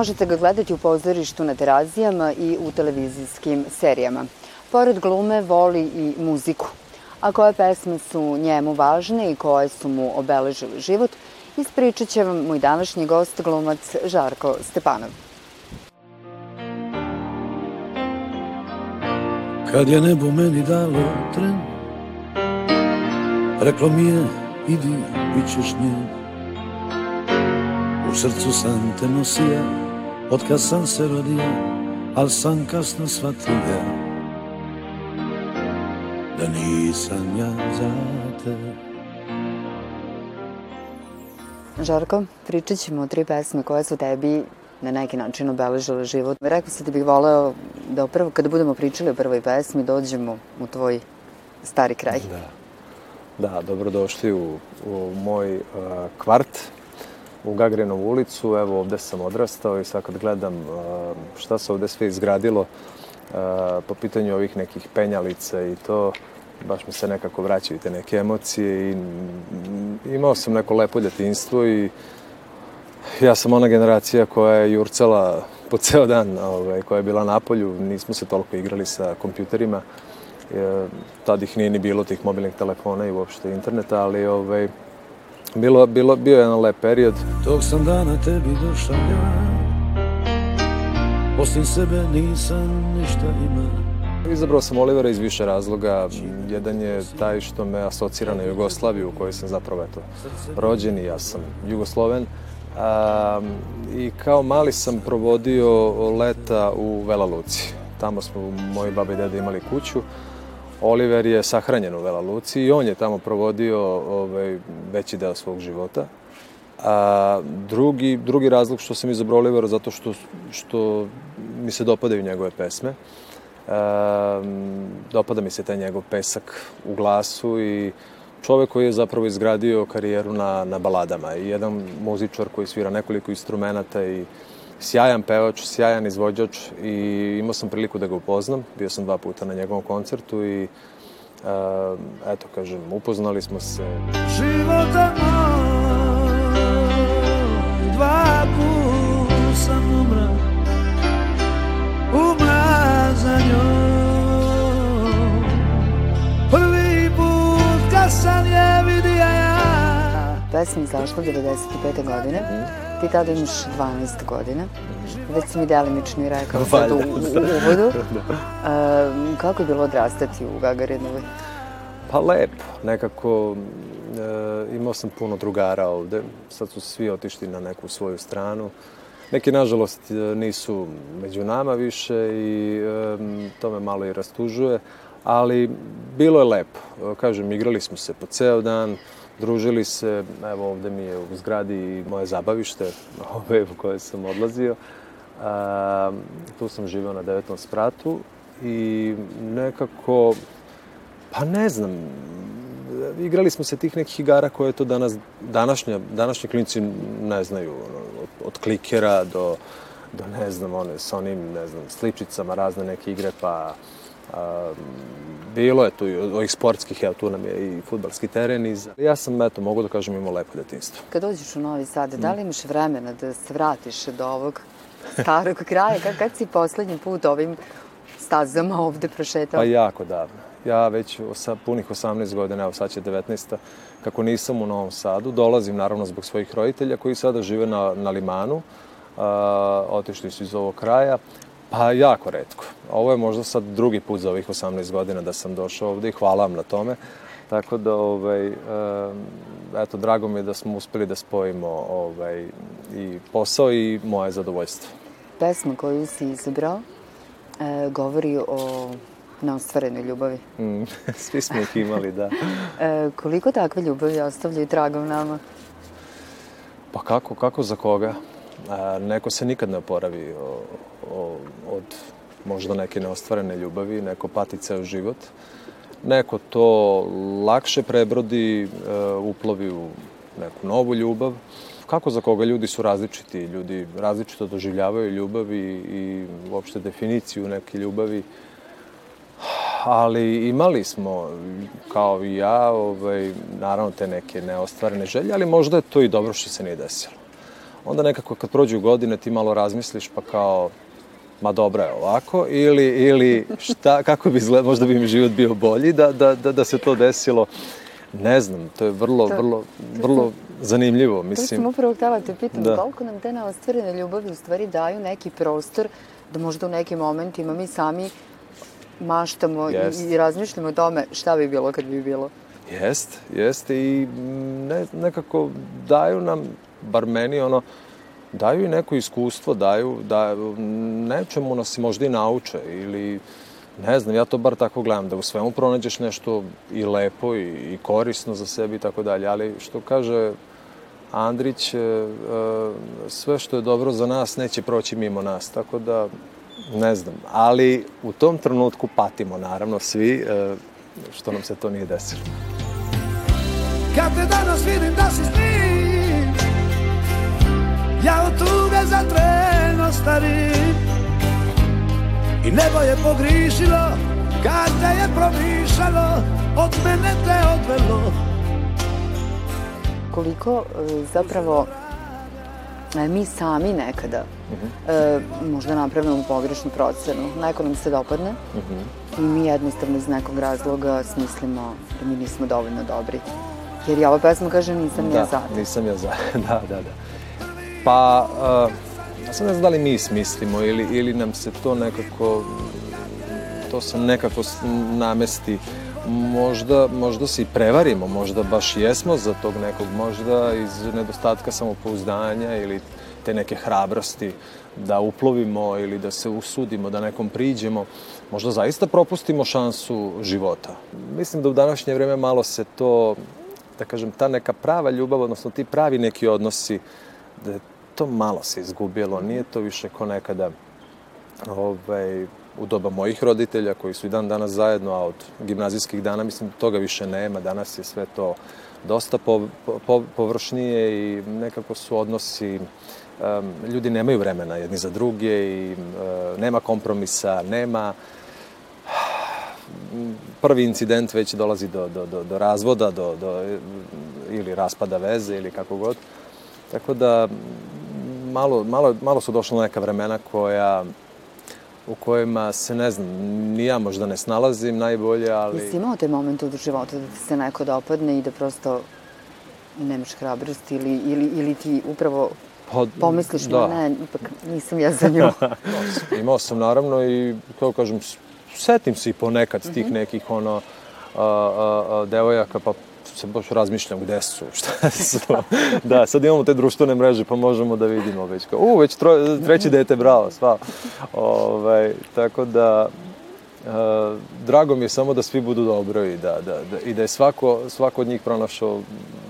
Možete ga gledati u pozorištu na terazijama i u televizijskim serijama. Pored glume voli i muziku. A koje pesme su njemu važne i koje su mu obeležili život, ispričat će vam moj današnji gost, glumac Žarko Stepanov. Kad je nebo meni dalo tren Reklo mi je idi, bit ćeš njen U srcu sam te nosio Od kad sam se rodio Al sam kasno shvatio Da nisam ja za te Žarko, pričat ćemo o tri pesme koje su tebi na neki način obeležile život. Rekao si da bih voleo da prvo, kada budemo pričali o prvoj pesmi, dođemo u tvoj stari kraj. Da. Da, dobrodošli u, u moj uh, kvart u Gagrinovu ulicu. Evo ovde sam odrastao i sad kad gledam uh, šta se ovde sve izgradilo uh, po pitanju ovih nekih penjalica i to, baš mi se nekako vraćaju te neke emocije i imao sam neko lepo djetinstvo i ja sam ona generacija koja je jurcala po ceo dan, ovaj, koja je bila na polju, nismo se toliko igrali sa kompjuterima, tad ih nije ni bilo tih mobilnih telefona i uopšte interneta, ali ovaj, bilo, bilo, bio je jedan lep period. Tog sam dana tebi došao ja Osim sebe nisam ništa imao Izabrao sam Olivera iz više razloga. Jedan je taj što me asocira na Jugoslaviju u kojoj sam zapravo eto, rođen i ja sam Jugosloven. Um, I kao mali sam provodio leta u Vela Luci. Tamo smo moji baba i deda imali kuću. Oliver je sahranjen u Vela Luci i on je tamo provodio ovaj, veći deo svog života. A, drugi, drugi razlog što sam izabrao Olivera zato što, što mi se dopadaju njegove pesme. A, dopada mi se taj njegov pesak u glasu i čovek koji je zapravo izgradio karijeru na, na baladama i jedan muzičar koji svira nekoliko instrumenta i sjajan pevač, sjajan izvođač i imao sam priliku da ga upoznam. Bio sam dva puta na njegovom koncertu i uh, eto, kažem, upoznali smo se. Života moj, dva puta Pesma izašla 95. godine. Ti tada imaš 12 godina. Već si mi delimično i rekao sad u, u uvodu. A, kako je bilo odrastati u Gagarinovoj? Pa lepo, nekako e, imao sam puno drugara ovde, sad su svi otišli na neku svoju stranu. Neki, nažalost, e, nisu među nama više i e, to me malo i rastužuje, ali bilo je lepo. E, Kažem, igrali smo se po ceo dan, družili se, evo ovde mi je u zgradi moje zabavište, ove u koje sam odlazio. A, tu sam živeo na devetom spratu i nekako, pa ne znam, igrali smo se tih nekih igara koje to danas, današnja, današnji klinci ne znaju, ono, od, od klikera do, do ne znam, one, sa onim, ne znam, sličicama, razne neke igre, pa a, bilo je tu i ovih sportskih, evo tu nam je i futbalski teren. I za... Ja sam, eto, mogu da kažem, imao lepo detinstvo. Kad dođeš u Novi Sad, da li imaš vremena da se vratiš do ovog starog kraja? Kad, kad si poslednji put ovim stazama ovde prošetao? Pa jako davno. Ja već sa punih 18 godina, evo sad će 19. Kako nisam u Novom Sadu, dolazim naravno zbog svojih roditelja koji sada žive na, na Limanu. A, otišli su iz ovog kraja. Pa jako redko. Ovo je možda sad drugi put za ovih 18 godina da sam došao ovde i hvala vam na tome. Tako da, ovaj, eto, drago mi je da smo uspeli da spojimo ovaj, i posao i moje zadovoljstvo. Pesma koju si izabrao e, govori o neostvarenoj ljubavi. Mm, svi smo ih imali, da. E, koliko takve ljubavi ostavljaju tragom nama? Pa kako, kako za koga? A, neko se nikad ne oporavi o, o, od možda neke neostvarene ljubavi, neko pati ceo život. Neko to lakše prebrodi, e, uplovi u neku novu ljubav. Kako za koga ljudi su različiti, ljudi različito doživljavaju ljubav i, i uopšte definiciju neke ljubavi. Ali imali smo, kao i ja, ovaj, naravno te neke neostvarene želje, ali možda je to i dobro što se nije desilo. Onda nekako kad prođu godine ti malo razmisliš pa kao ma dobra je ovako, ili, ili šta, kako bi izgled, možda bi mi život bio bolji da, da, da, da se to desilo. Ne znam, to je vrlo, to, vrlo, vrlo zanimljivo, mislim. To sam upravo htela da te pitam, da. koliko nam te neostvarene ljubavi u stvari daju neki prostor da možda u nekim momentima mi sami maštamo yes. i, i razmišljamo o tome šta bi bilo kad bi bilo. Jest, jeste i ne, nekako daju nam, bar meni, ono, daju i neko iskustvo, daju, da nečemu nas možda i nauče ili ne znam, ja to bar tako gledam, da u svemu pronađeš nešto i lepo i, i korisno za sebi i tako dalje, ali što kaže Andrić, e, e, sve što je dobro za nas neće proći mimo nas, tako da ne znam, ali u tom trenutku patimo naravno svi e, što nam se to nije desilo. Kad te danas vidim da si s njim Ja od tuge za treno starim I nebo je pogrišilo Kad te je promišalo Od mene te odvelo Koliko e, zapravo e, mi sami nekada uh -huh. e, možda napravimo pogrešnu procenu. Neko nam se dopadne uh -huh. i mi jednostavno iz nekog razloga smislimo da mi nismo dovoljno dobri. Jer i ova pesma kaže nisam da, ja za. nisam ja za, da, da, da. Pa, uh, sam ne znam da li mi smislimo ili, ili nam se to nekako, to se nekako namesti. Možda, možda se i prevarimo, možda baš jesmo za tog nekog, možda iz nedostatka samopouzdanja ili te neke hrabrosti da uplovimo ili da se usudimo, da nekom priđemo, možda zaista propustimo šansu života. Mislim da u današnje vreme malo se to da kažem, ta neka prava ljubav, odnosno ti pravi neki odnosi, da je to malo se izgubilo, nije to više ko nekada ovaj, u doba mojih roditelja koji su i dan danas zajedno, a od gimnazijskih dana mislim toga više nema, danas je sve to dosta po, po, površnije i nekako su odnosi um, ljudi nemaju vremena jedni za druge i uh, nema kompromisa, nema prvi incident već dolazi do, do, do, do razvoda, do, do, ili raspada veze ili kako god. Tako da malo, malo, malo su došla neka vremena koja u kojima se, ne znam, ni ja možda ne snalazim najbolje, ali... Jesi imao te momente u životu da ti se neko dopadne i da prosto nemaš hrabrost ili, ili, ili ti upravo pa, pomisliš, da. ne, ipak nisam ja za nju. imao sam naravno i, kao kažem, setim se i ponekad tih mhm. nekih ono a, a, a, devojaka, pa se baš razmišljam gde su, šta su. da, sad imamo te društvene mreže, pa možemo da vidimo već kao, u, već tro, treći dete, bravo, sva. Ove, ovaj, tako da, a, drago mi je samo da svi budu dobro i da, da, da, i da je svako, svako od njih pronašao,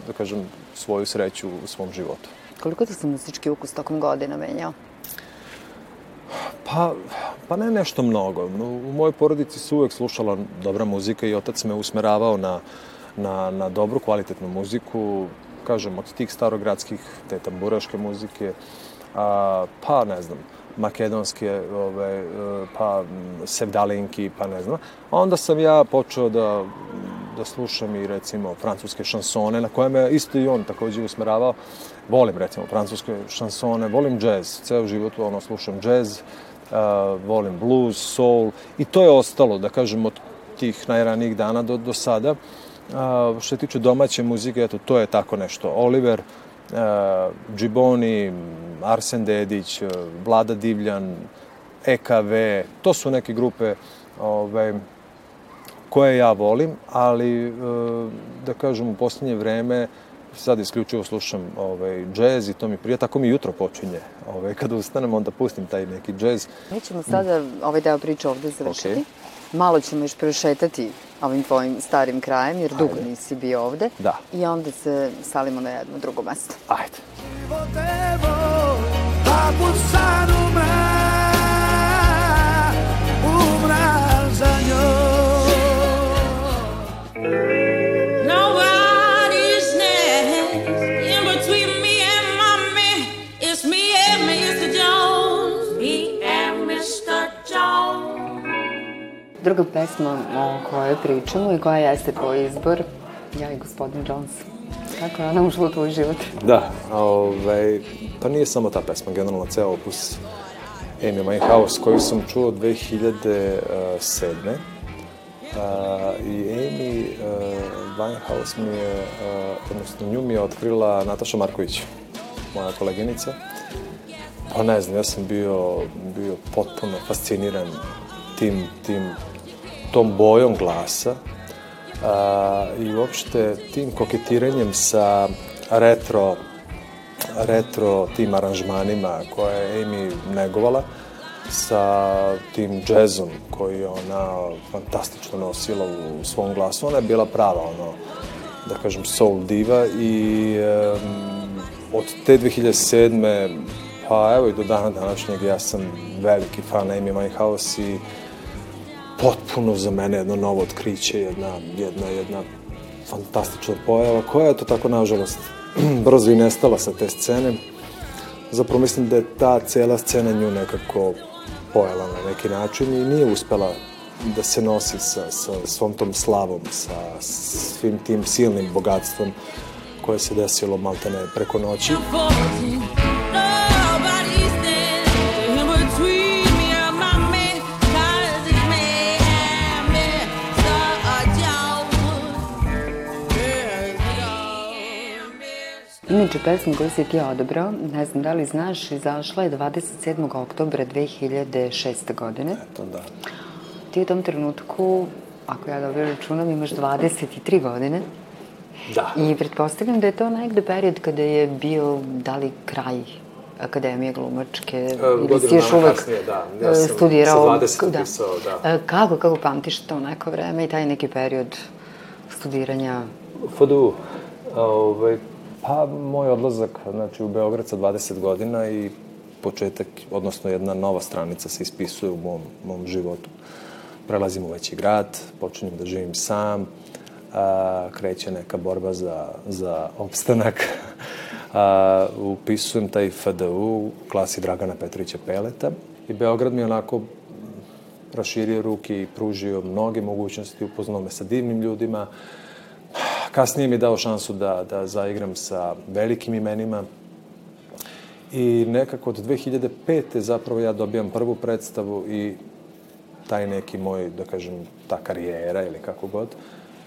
da kažem, svoju sreću u svom životu. Koliko ti se muzički ukus tokom godina menjao? Pa, pa ne nešto mnogo. U mojoj porodici su uvek slušala dobra muzika i otac me usmeravao na, na, na dobru, kvalitetnu muziku, kažem, od tih starogradskih, te tamburaške muzike, a, pa ne znam, makedonske, ove, pa sevdalinki, pa ne znam. A onda sam ja počeo da, da slušam i recimo francuske šansone, na koje me isto i on takođe usmeravao. Volim recimo francuske šansone, volim džez, ceo život ono slušam džez, uh, volim blues, soul i to je ostalo, da kažem, od tih najranijih dana do, do sada. Što se tiče domaće muzike, eto, to je tako nešto. Oliver, uh, Džiboni, Arsen Dedić, uh, Vlada Divljan, EKV, to su neke grupe ovaj, koje ja volim, ali uh, da kažem u poslednje vreme sad isključivo slušam ovaj, džez i to mi prija, tako mi jutro počinje. Ovaj, kada ustanem, onda pustim taj neki džez. Mi ćemo sada ovaj deo priče ovde završiti. Okay. Malo ćemo još prešetati ovim tvojim starim krajem, jer Ajde. dugo nisi bio ovde. Da. I onda se salimo na jedno drugo mesto. Ajde. Druga pesma o kojoj pričamo i koja jeste tvoj izbor, ja i gospodin Jones. kako je ona ušla u tvoj život? Da, ovaj, pa nije samo ta pesma, generalno ceo opus Amy Winehouse koju sam čuo 2007. Uh, I Amy uh, Winehouse mi je, uh, odnosno nju mi je otkrila Nataša Marković, moja koleginica. Pa ne znam, ja sam bio, bio potpuno fasciniran tim, tim, tom bojom glasa uh, i uopšte tim koketiranjem sa retro retro tim aranžmanima koje je Amy negovala sa tim džezom koji je ona fantastično nosila u svom glasu. Ona je bila prava, ono, da kažem, soul diva i um, od te 2007. pa evo i do dana današnjeg ja sam veliki fan Amy Winehouse i potpuno za mene jedno novo otkriće, jedna, jedna, jedna fantastična pojava koja je to tako nažalost brzo i nestala sa te scene. Zapravo mislim da je ta cela scena nju nekako pojela na neki način i nije uspela da se nosi sa, sa svom tom slavom, sa svim tim silnim bogatstvom koje se desilo maltene preko noći. Inače, pesma koju si ti odabrao, ne znam da li znaš, izašla je 27. oktobra 2006. godine. Eto, da. Ti u tom trenutku, ako ja dobro računam, imaš 23 godine. Da. I pretpostavljam da je to negde period kada je bio, da li kraj Akademije glumačke, e, ili si još uvek kasnije, da. Ja sam studirao. sa 20 da. pisao, da. E, kako, kako pamtiš to neko vreme i taj neki period studiranja? FDU. Ovaj, Pa, moj odlazak znači, u Beograd sa 20 godina i početak, odnosno jedna nova stranica se ispisuje u mom, mom životu. Prelazim u veći grad, počinjem da živim sam, a, kreće neka borba za, za opstanak. A, upisujem taj FDU u klasi Dragana Petrovića Peleta i Beograd mi onako raširio ruke i pružio mnoge mogućnosti, upoznao me sa divnim ljudima, Kasnije mi je dao šansu da, da zaigram sa velikim imenima i nekako od 2005. zapravo ja dobijam prvu predstavu i taj neki moj, da kažem, ta karijera ili kako god,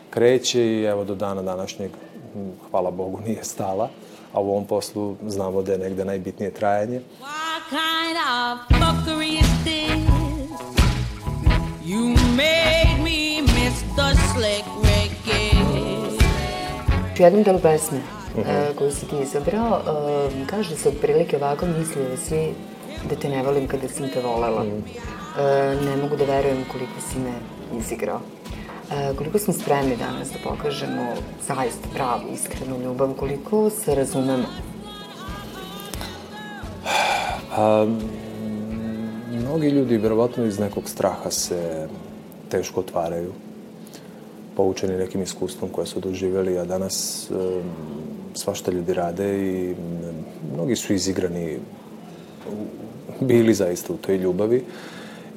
kreće i evo do dana današnjeg, hvala Bogu, nije stala, a u ovom poslu znamo da je negde najbitnije trajanje. What kind of fuckery is this? You made me miss the slick U jednom delu pesme uh mhm. -huh. koju si ti izabrao, uh, kaže se otprilike ovako, mislio si da te ne volim kada sam te volela. Uh -huh. uh, ne mogu da verujem koliko si me izigrao. Uh, koliko smo spremni danas da pokažemo zaista pravu, iskrenu ljubav, koliko se razumemo? Pa, mnogi ljudi, verovatno iz nekog straha se teško otvaraju poučeni nekim iskustvom koje su doživjeli, a danas um, svašta ljudi rade i mnogi su izigrani bili zaista u toj ljubavi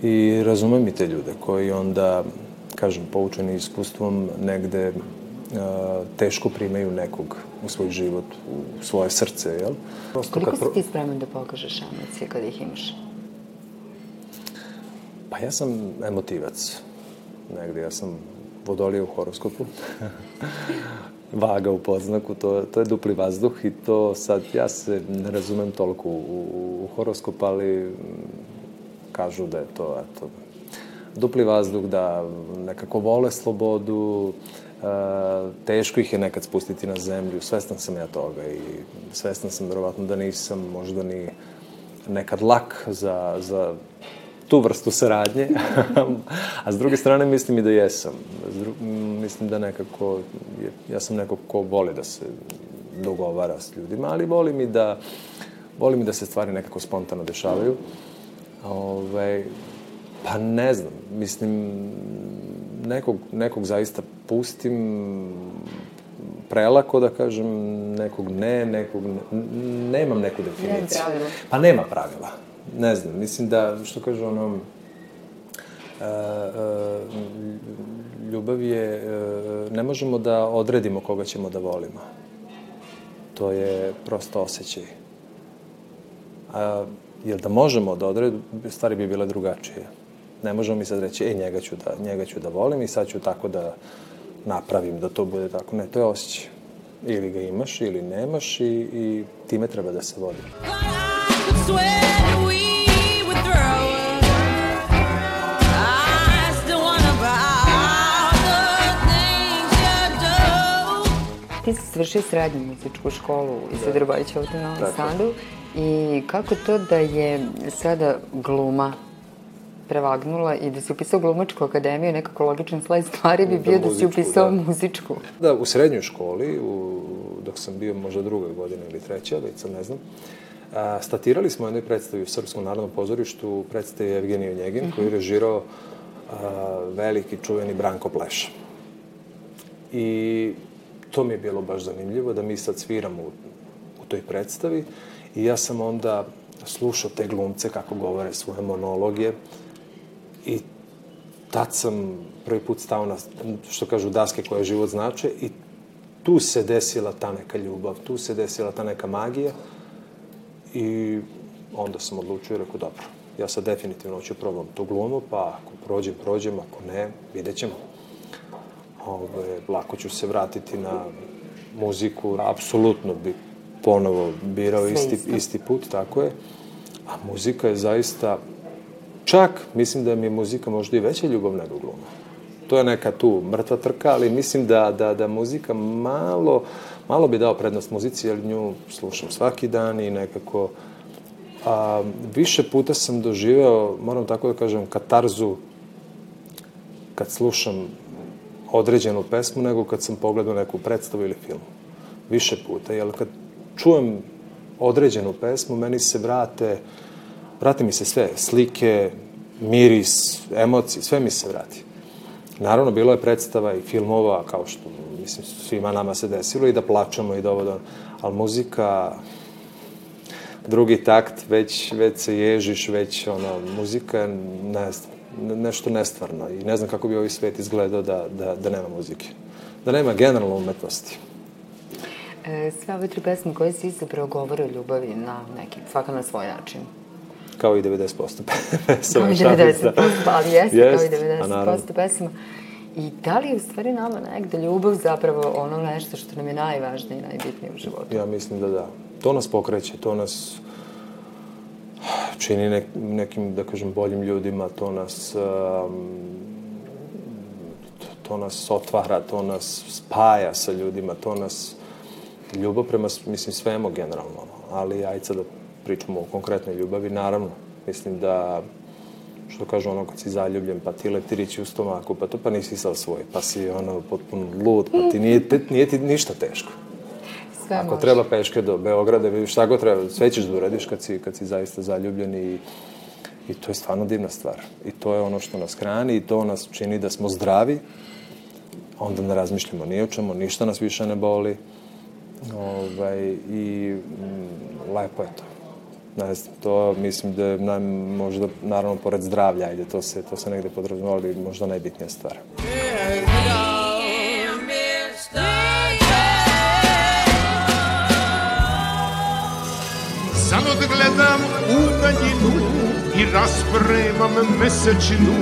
i razumem i te ljude koji onda, kažem, poučeni iskustvom negde teško primaju nekog u svoj život, u svoje srce, jel? Prosto Koliko kad... si ti spreman da pokažeš emocije kada ih imaš? Pa ja sam emotivac. Negde, ja sam vodolije u horoskopu. Vaga u podznaku, to, to je dupli vazduh i to sad, ja se ne razumem toliko u, u, u horoskop, ali kažu da je to, eto, dupli vazduh, da nekako vole slobodu, e, teško ih je nekad spustiti na zemlju, svestan sam ja toga i svestan sam verovatno da nisam možda ni nekad lak za, za tu vrstu saradnje, a s druge strane mislim i da jesam. Dru... Mislim da nekako, ja sam neko ko voli da se dogovara s ljudima, ali volim i da, volim i da se stvari nekako spontano dešavaju. Ove, ovaj, pa ne znam, mislim, nekog, nekog zaista pustim prelako, da kažem, nekog ne, nekog ne, nemam neku definiciju. Nema pravila. Pa nema pravila ne znam, mislim da, što kaže ono, uh, uh, ljubav je, uh, ne možemo da odredimo koga ćemo da volimo. to je prosto osjećaj. A, jer da možemo da odred, stvari bi bile drugačije. Ne možemo mi sad reći, e, njega ću da, njega ću da volim i sad ću tako da napravim da to bude tako. Ne, to je osjećaj. Ili ga imaš ili nemaš i, i time treba da se vodi. Ti si svršio srednju muzičku školu iz da. Drbajića u Novom Sadu i kako to da je sada gluma prevagnula i da si upisao glumačku akademiju, nekako logičan slaj stvari bi da, bio da, si upisao da. muzičku. Da, u srednjoj školi, u, dok sam bio možda drugoj godine ili treća, već sam ne znam, a, statirali smo jednoj predstavi u Srpskom narodnom pozorištu, predstavi Evgeniju Njegin, uh -huh. koji je režirao a, veliki čuveni Branko Pleša. I to mi je bilo baš zanimljivo, da mi sad sviramo u, u toj predstavi i ja sam onda slušao te glumce kako govore svoje monologije i tad sam prvi put stao na, što kažu, daske koje život znače i tu se desila ta neka ljubav, tu se desila ta neka magija i onda sam odlučio i rekao, dobro, ja sad definitivno hoću probam tu glumu, pa ako prođem, prođem, ako ne, vidjet ćemo. Ove, lako ću se vratiti na muziku, apsolutno bi ponovo birao isti, isti put, tako je. A muzika je zaista, čak mislim da mi je muzika možda i veća ljubav nego gluma. To je neka tu mrtva trka, ali mislim da, da, da muzika malo, malo bi dao prednost muzici, jer nju slušam svaki dan i nekako a, više puta sam doživeo, moram tako da kažem, katarzu kad slušam određenu pesmu nego kad sam pogledao neku predstavu ili film. Više puta, jer kad čujem određenu pesmu, meni se vrate, vrati mi se sve, slike, miris, emocije, sve mi se vrati. Naravno, bilo je predstava i filmova, kao što, mislim, svima nama se desilo, i da plačemo i da ovo da... Ali muzika, drugi takt, već, već se ježiš, već, ono, muzika je, ne nešto nestvarno. I ne znam kako bi ovaj svet izgledao da, da, da nema muzike. Da nema generalno umetnosti. E, sve ove tri pesme koje si izabrao govore o ljubavi na neki, svaka na svoj način. Kao i 90% pesama. Kao i 90%, ali jeste, jest, kao i 90% pesama. I da li je u stvari nama negde ljubav zapravo ono nešto što nam je najvažnije i najbitnije u životu? Ja mislim da da. To nas pokreće, to nas čini nek, nekim, da kažem, boljim ljudima, to nas um, to, nas otvara, to nas spaja sa ljudima, to nas ljubav prema, mislim, svemu generalno, ali sad da pričamo o konkretnoj ljubavi, naravno, mislim da što kažu ono kad si zaljubljen, pa ti leptirići u stomaku, pa to pa nisi sad svoj, pa si ono potpuno lud, pa ti nije, te, nije ti ništa teško. Sve Ako može. treba peške do Beograda, šta god treba, sve ćeš da uradiš kad si, kad si zaista zaljubljen i, i to je stvarno divna stvar. I to je ono što nas hrani i to nas čini da smo zdravi, onda ne razmišljamo ni o čemu, ništa nas više ne boli. Ovaj, I m, lepo je to. Ne znam, to mislim da je naj, možda, naravno, pored zdravlja, ajde, to se, to se negde podrazumeva, ali možda najbitnija stvar. Samo da gledam u daljinu i raspremam mesečinu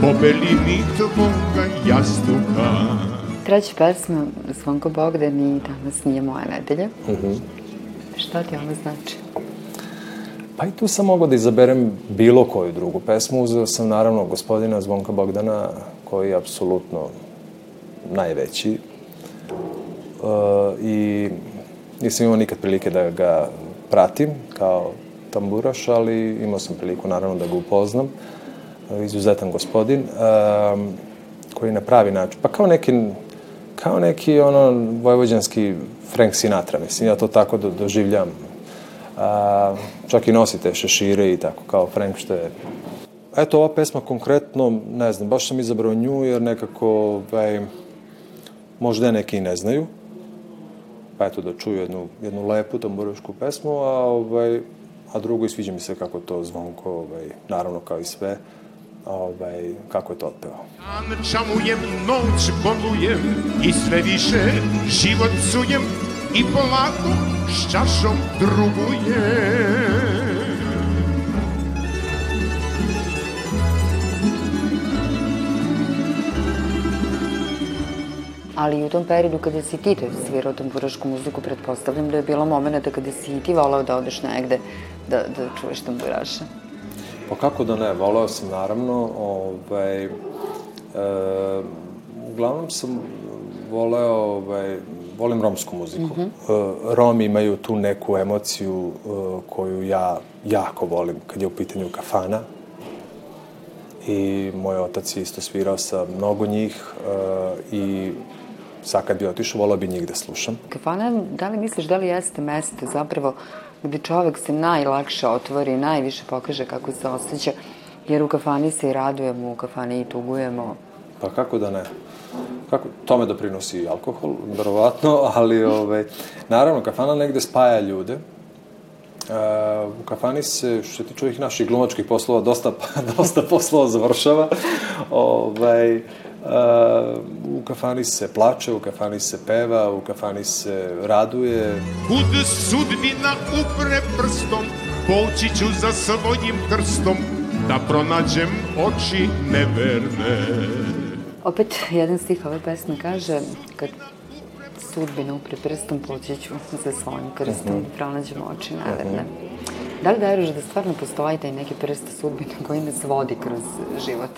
po belini tvoga jastuka. Treća pesma, Zvonko Bogdan i danas nije moja nedelja. Uh mhm. -huh. Šta ti ona znači? Pa i tu sam mogao da izaberem bilo koju drugu pesmu. Uzeo sam naravno gospodina Zvonka Bogdana, koji je apsolutno najveći. Uh, I nisam imao nikad prilike da ga pratim kao tamburaš, ali imao sam priliku naravno da ga upoznam. Uh, izuzetan gospodin, uh, koji na pravi način, pa kao neki kao neki ono vojvođanski Frank Sinatra, mislim, ja to tako do, doživljam. A, čak i nosi te šešire i tako, kao Frank što je... Eto, ova pesma konkretno, ne znam, baš sam izabrao nju jer nekako, ovaj, možda neki ne znaju, pa eto da čuju jednu, jednu lepu tamburašku pesmu, a, ovaj, a drugo i sviđa mi se kako to zvonko, ovaj, naravno kao i sve, ovaj, kako je to otpevao. Dan čamujem, noć bolujem i sve više život sujem i polako s čašom drugujem Ali u tom periodu kada si ti to svirao tamburašku muziku, pretpostavljam da je bilo momenta kada si i ti volao da odeš negde da, da čuješ tamburaša. Pa kako da ne, volao sam naravno, ovaj, e, uglavnom sam voleo, ovaj, volim romsku muziku. Mm -hmm. Romi imaju tu neku emociju e, koju ja jako volim kad je u pitanju kafana. I moj otac je isto svirao sa mnogo njih e, i sad kad bi otišao, volao bi njih da slušam. Kafana, da li misliš da li jeste mesto zapravo gde čovek se najlakše otvori, najviše pokaže kako se osjeća, jer u kafani se i radujemo, u kafani i tugujemo. Pa kako da ne? Kako, tome doprinosi alkohol, verovatno, ali ovaj, naravno, kafana negde spaja ljude. Uh, u kafani se, što se tiče ovih naših glumačkih poslova, dosta, dosta poslova završava. ovaj, Uh, u kafani se plače, u kafani se peva, u kafani se raduje. Kud sudbina upre prstom, poći ću za svojim krstom, da pronađem oči neverne. Opet jedan stih ove pesme kaže, kad sudbina upre prstom, poći ću za svojim krstom, mm -hmm. da pronađem oči neverne. Mm -hmm. Da li veruješ da stvarno postoji taj neki prst sudbine koji nas vodi kroz život?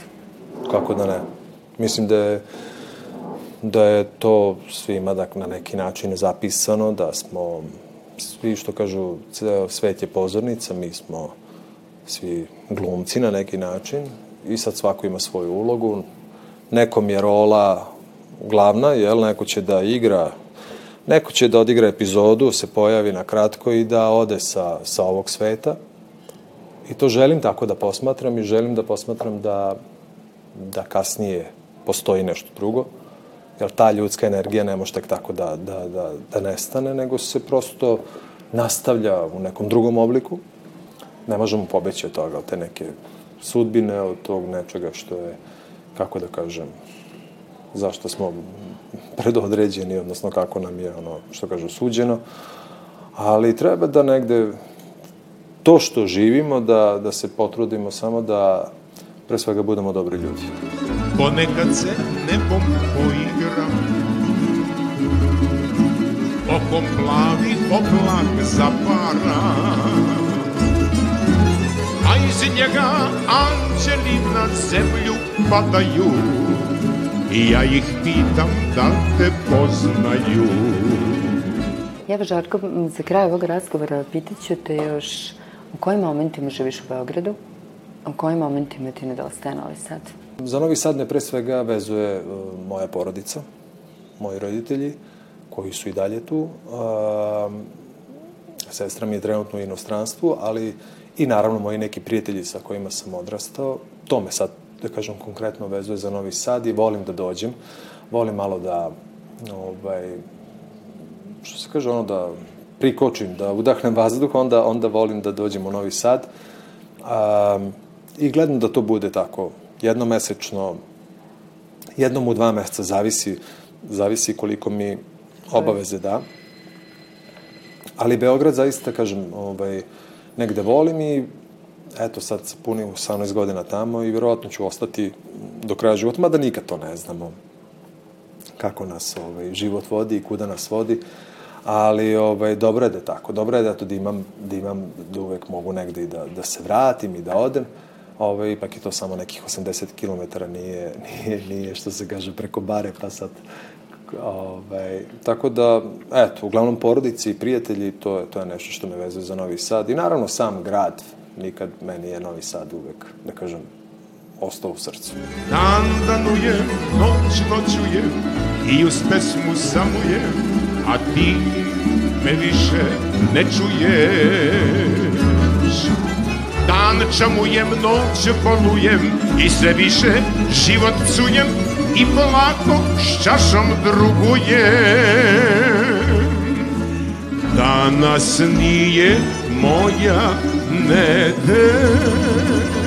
Kako da ne? Mislim da je, da je to svima da, na neki način zapisano, da smo svi što kažu, ceo svet je pozornica, mi smo svi glumci na neki način i sad svako ima svoju ulogu. Nekom je rola glavna, jel, neko će da igra Neko će da odigra epizodu, se pojavi na kratko i da ode sa, sa ovog sveta. I to želim tako da posmatram i želim da posmatram da, da kasnije postoji nešto drugo, jer ta ljudska energija ne može tek tako da, da, da, da nestane, nego se prosto nastavlja u nekom drugom obliku. Ne možemo pobeći od toga, od te neke sudbine, od tog nečega što je, kako da kažem, zašto smo predodređeni, odnosno kako nam je, ono, što kažu, suđeno. Ali treba da negde to što živimo, da, da se potrudimo samo da pre svega budemo dobri ljudi. Ponekad se nebom poigram Okom plavi oblak zapara Iz njega anđeli na zemlju padaju I ja ih pitam da te poznaju Ja, Žarko, za kraj ovog razgovora pitat ću te još u kojim momentima živiš u Beogradu, u kojim momentima ti nedostaje Novi Sad? Za Novi Sad me pre svega vezuje e, moja porodica, moji roditelji, koji su i dalje tu. Sestra mi je trenutno u inostranstvu, ali i naravno moji neki prijatelji sa kojima sam odrastao. To me sad, da kažem, konkretno vezuje za Novi Sad i volim da dođem. Volim malo da, ovaj, što se kaže, ono da prikočim, da udahnem vazduh, onda, onda volim da dođem u Novi Sad. Um, I gledam da to bude tako jednomesečno, jednom u dva meseca, zavisi, zavisi koliko mi obaveze da. Ali Beograd zaista, kažem, ovaj, negde volim i eto sad punim 18 godina tamo i verovatno ću ostati do kraja života, mada nikad to ne znamo kako nas ovaj, život vodi i kuda nas vodi, ali ovaj, dobro je da je tako, dobro je da, to da imam, da imam, da uvek mogu negde i da, da se vratim i da odem, Ove, ipak je to samo nekih 80 km, nije, nije, nije što se kaže preko bare, pa sad Ove, tako da, eto, uglavnom porodici i prijatelji, to je, to je nešto što me vezuje za Novi Sad. I naravno sam grad, nikad meni je Novi Sad uvek, da kažem, ostao u srcu. Dan danujem, noć noćujem i uz pesmu samujem, a ti me više ne čuješ. Dan čamujem, noć polujem i sve više život psujem i polako s čašom drugujem. Danas nije moja nedelja